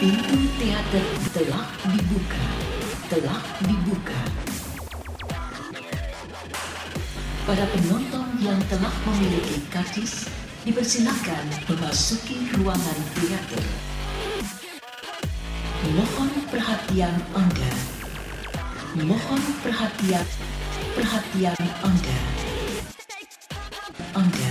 Pintu teater telah dibuka. Telah dibuka. Para penonton yang telah memiliki kartis dipersilakan memasuki ruangan teater. Mohon perhatian Anda. Mohon perhatian perhatian Anda. Anda.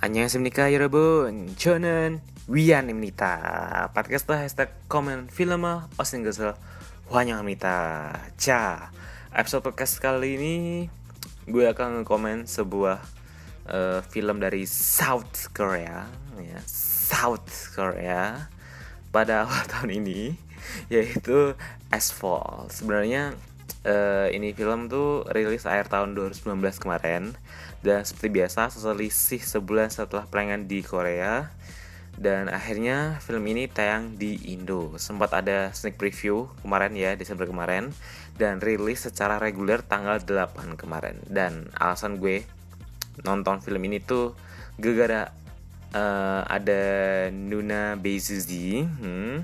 안녕하십니까 여러분 저는 위안입니다 팟캐스트 해시태그 komen film 오신 것을 환영합니다 자 episode podcast kali ini gue akan komen sebuah uh, film dari South Korea ya South Korea pada awal tahun ini yaitu Asphalt sebenarnya uh, ini film tuh rilis akhir tahun 2019 kemarin dan seperti biasa selisih sebulan setelah perangan di Korea. Dan akhirnya film ini tayang di Indo. Sempat ada sneak preview kemarin ya Desember kemarin. Dan rilis secara reguler tanggal 8 kemarin. Dan alasan gue nonton film ini tuh gara-gara uh, ada Nuna Bezuzi hmm,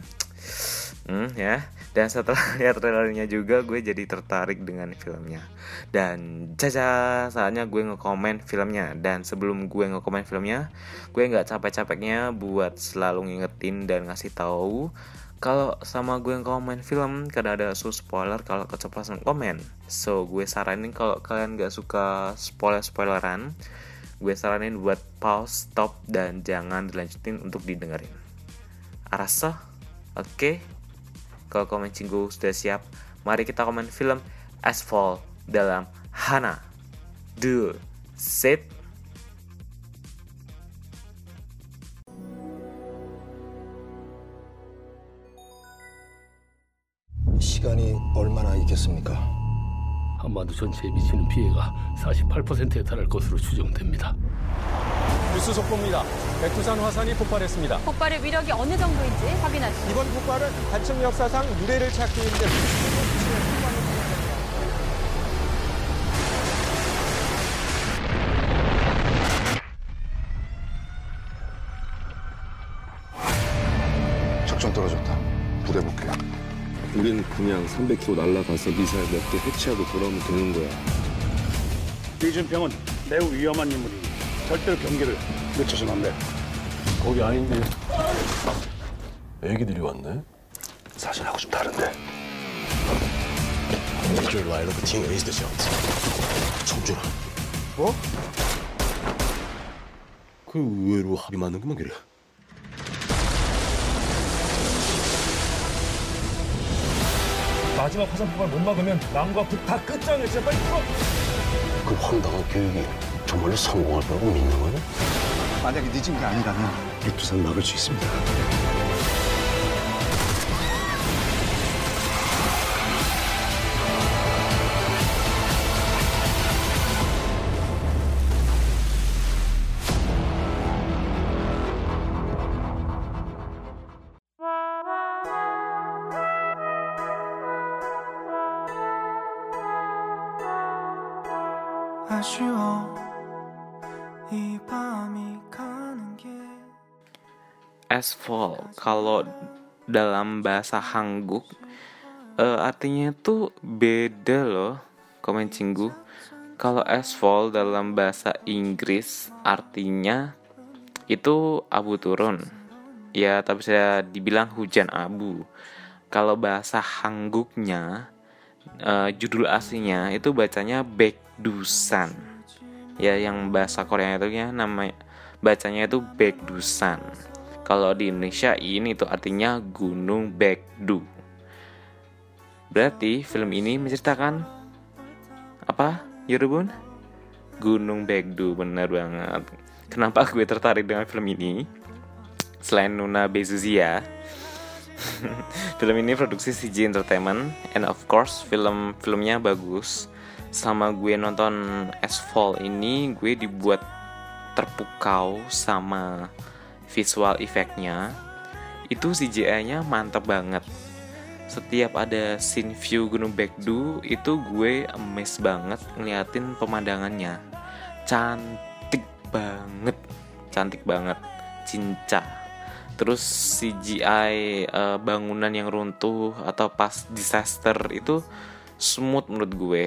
hmm, ya dan setelah lihat trailernya juga gue jadi tertarik dengan filmnya. Dan caca saatnya gue ngekomen filmnya. Dan sebelum gue ngekomen filmnya gue nggak capek-capeknya buat selalu ngingetin dan ngasih tahu kalau sama gue ngekomen film kadang ada su spoiler kalau keceplosan komen. So gue saranin kalau kalian gak suka spoiler spoileran gue saranin buat pause stop dan jangan dilanjutin untuk didengerin. Arasa? Oke? okay? Kalau komen cinggu sudah siap, mari kita komen film Asphalt dalam Hana. Do, sit, 시간이 얼마나 있겠습니까? 한반도 전체에 미치는 피해가 48%에 달할 것으로 추정됩니다. 뉴스 속보입니다. 백두산 화산이 폭발했습니다. 폭발의 위력이 어느 정도인지 확인하시죠. 이번 폭발은 한층 역사상 유례를 찾기 힘든 작전 떨어졌다. 부대볼게. 우린 그냥 300km 날아가서 미사일 몇 개 해치하고 돌아오면 되는 거야. 이준평은 매우 위험한 인물이 절대로 경계를 늦춰서는 안 돼. 거기 아닌데. 애기들이 왔네. 사실하고 좀 다른데. Major light of the team is the shots. 정준아. 뭐? 그 의외로 합이 맞는구만 그래. 마지막 화산 폭발 못 막으면 남과 북 다 끝장을 제발 빨리 풀어. 그 황당한 교육이 정말로 성공할 거라고 믿는 거냐? 만약에 늦은 게 아니라면 백두산 막을 수 있습니다. 아쉬워 As fall kalau dalam bahasa Hanguk uh, e, artinya itu beda loh komen cinggu. Kalau as fall dalam bahasa Inggris artinya itu abu turun. Ya tapi saya dibilang hujan abu. Kalau bahasa Hangguknya uh, judul aslinya itu bacanya Bekdusan ya yang bahasa Korea itu ya namanya bacanya itu Baekdusan kalau di Indonesia ini tuh artinya Gunung Baekdu. Berarti film ini menceritakan apa, Yorubun? Gunung Baekdu, bener banget. Kenapa gue tertarik dengan film ini? Selain Nuna Bezuzia, film ini produksi CG Entertainment, and of course film-filmnya bagus. Sama gue nonton Asphalt ini, gue dibuat terpukau sama visual efeknya itu CGI-nya mantep banget. Setiap ada scene view Gunung Baekdu itu gue amazed banget ngeliatin pemandangannya. Cantik banget cantik banget cinca terus CGI uh, bangunan yang runtuh atau pas disaster itu smooth menurut gue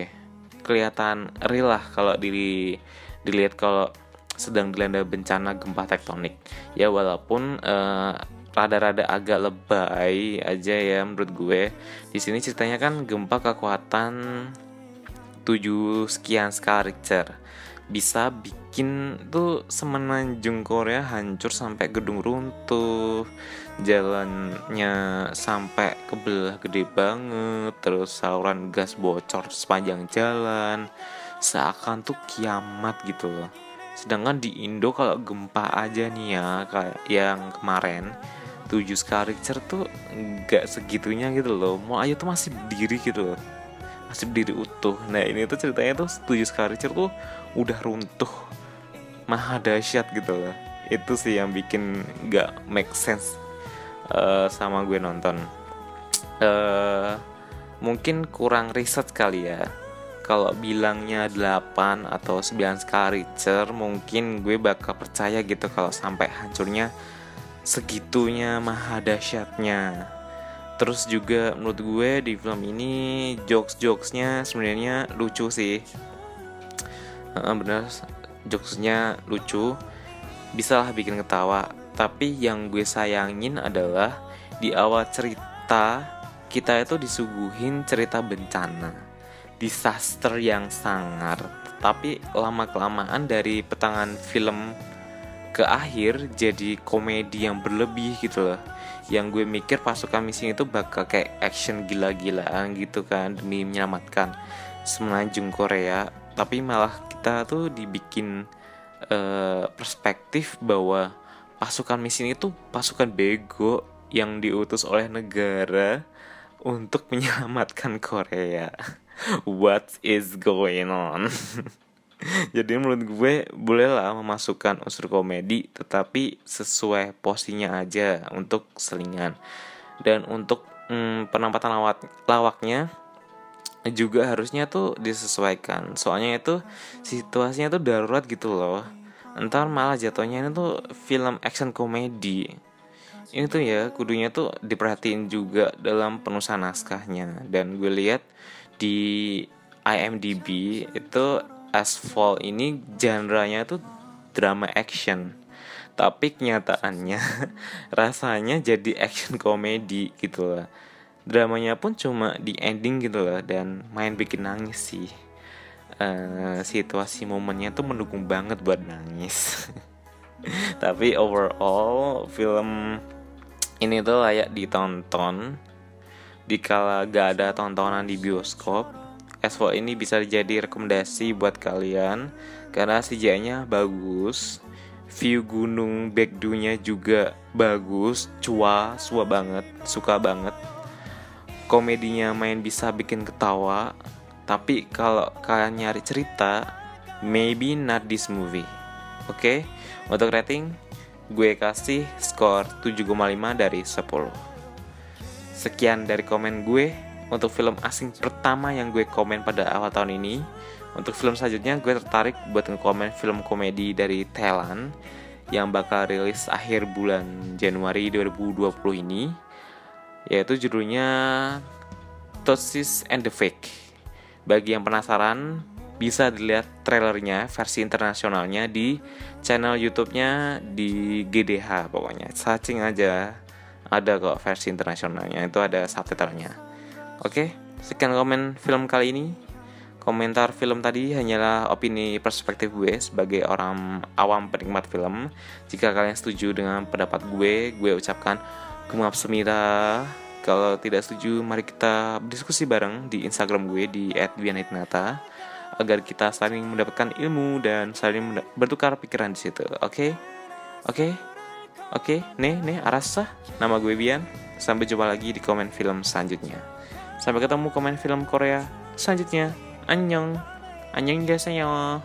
kelihatan real lah kalau dili dilihat kalau sedang dilanda bencana gempa tektonik ya walaupun uh, rada-rada agak lebay aja ya menurut gue. Di sini ceritanya kan gempa kekuatan 7 sekian skala Richter bisa bikin tuh semenanjung Korea hancur sampai gedung runtuh jalannya sampai kebelah gede banget terus saluran gas bocor sepanjang jalan seakan tuh kiamat gitu loh. Sedangkan di Indo kalau gempa aja nih ya kayak yang kemarin 7 skala Richter tuh nggak segitunya gitu loh. Mau ayo tuh masih berdiri gitu loh masih berdiri utuh. Nah ini tuh ceritanya tuh 7 skala Richter tuh udah runtuh. Maha dahsyat gitu loh. Itu sih yang bikin nggak make sense uh, sama gue nonton. Uh, mungkin kurang riset kali ya. Kalau bilangnya 8 atau 9 skala Richter mungkin gue bakal percaya gitu kalau sampai hancurnya segitunya maha dahsyatnya terus juga menurut gue di film ini jokes jokesnya sebenarnya lucu sih. Uh, bener. Jokesnya lucu. Bisa lah bikin ketawa. Tapi yang gue sayangin adalah di awal cerita kita itu disuguhin cerita bencana. Disaster yang sangar. Tapi lama kelamaan dari petangan film ke akhir jadi komedi yang berlebih gitu loh yang gue mikir pasukan misi itu bakal kayak action gila-gilaan gitu kan demi menyelamatkan semenanjung Korea tapi malah kita tuh dibikin uh, perspektif bahwa pasukan misi itu pasukan bego yang diutus oleh negara untuk menyelamatkan Korea. What is going on? jadi menurut gue bolehlah memasukkan unsur komedi tetapi sesuai posisinya aja untuk selingan. Dan untuk hmm, penempatan lawak lawaknya juga harusnya tuh disesuaikan. Soalnya itu situasinya tuh darurat gitu loh. Entar malah jatuhnya ini tuh film action komedi. Ini tuh ya kudunya tuh diperhatiin juga dalam penulisan naskahnya. Dan gue lihat di IMDb itu Asphalt ini genre-nya tuh drama action. Tapi kenyataannya rasanya jadi action komedi gitu lah. Dramanya pun cuma di ending gitu lah dan main bikin nangis sih. Uh, situasi momennya tuh mendukung banget buat nangis. Tapi overall film ini tuh layak ditonton. Dikala gak ada tontonan di bioskop S4 ini bisa jadi rekomendasi buat kalian karena CGI-nya bagus, view gunung Baekdu-nya juga bagus, cua, sua banget, suka banget. Komedinya main bisa bikin ketawa, tapi kalau kalian nyari cerita, maybe not this movie. Oke, okay? untuk rating gue kasih skor 7,5 dari 10. Sekian dari komen gue untuk film asing pertama yang gue komen pada awal tahun ini. Untuk film selanjutnya gue tertarik buat ngekomen film komedi dari Thailand yang bakal rilis akhir bulan Januari 2020 ini yaitu judulnya Tosis and the Fake. Bagi yang penasaran, bisa dilihat trailernya versi internasionalnya di channel YouTube-nya di GDH pokoknya. Searching aja ada kok versi internasionalnya itu ada subtitlenya. Oke, sekian komen film kali ini. Komentar film tadi hanyalah opini perspektif gue sebagai orang awam penikmat film. Jika kalian setuju dengan pendapat gue, gue ucapkan gemaaf semira. Kalau tidak setuju, mari kita berdiskusi bareng di Instagram gue di @wianitnata agar kita saling mendapatkan ilmu dan saling bertukar pikiran di situ. Oke? Okay? Oke? Okay? Oke, okay? nih, nih, Arasa, nama gue Bian. Sampai jumpa lagi di komen film selanjutnya. Sampai ketemu komen film Korea selanjutnya. Annyeong. Annyeong guys, annyeong.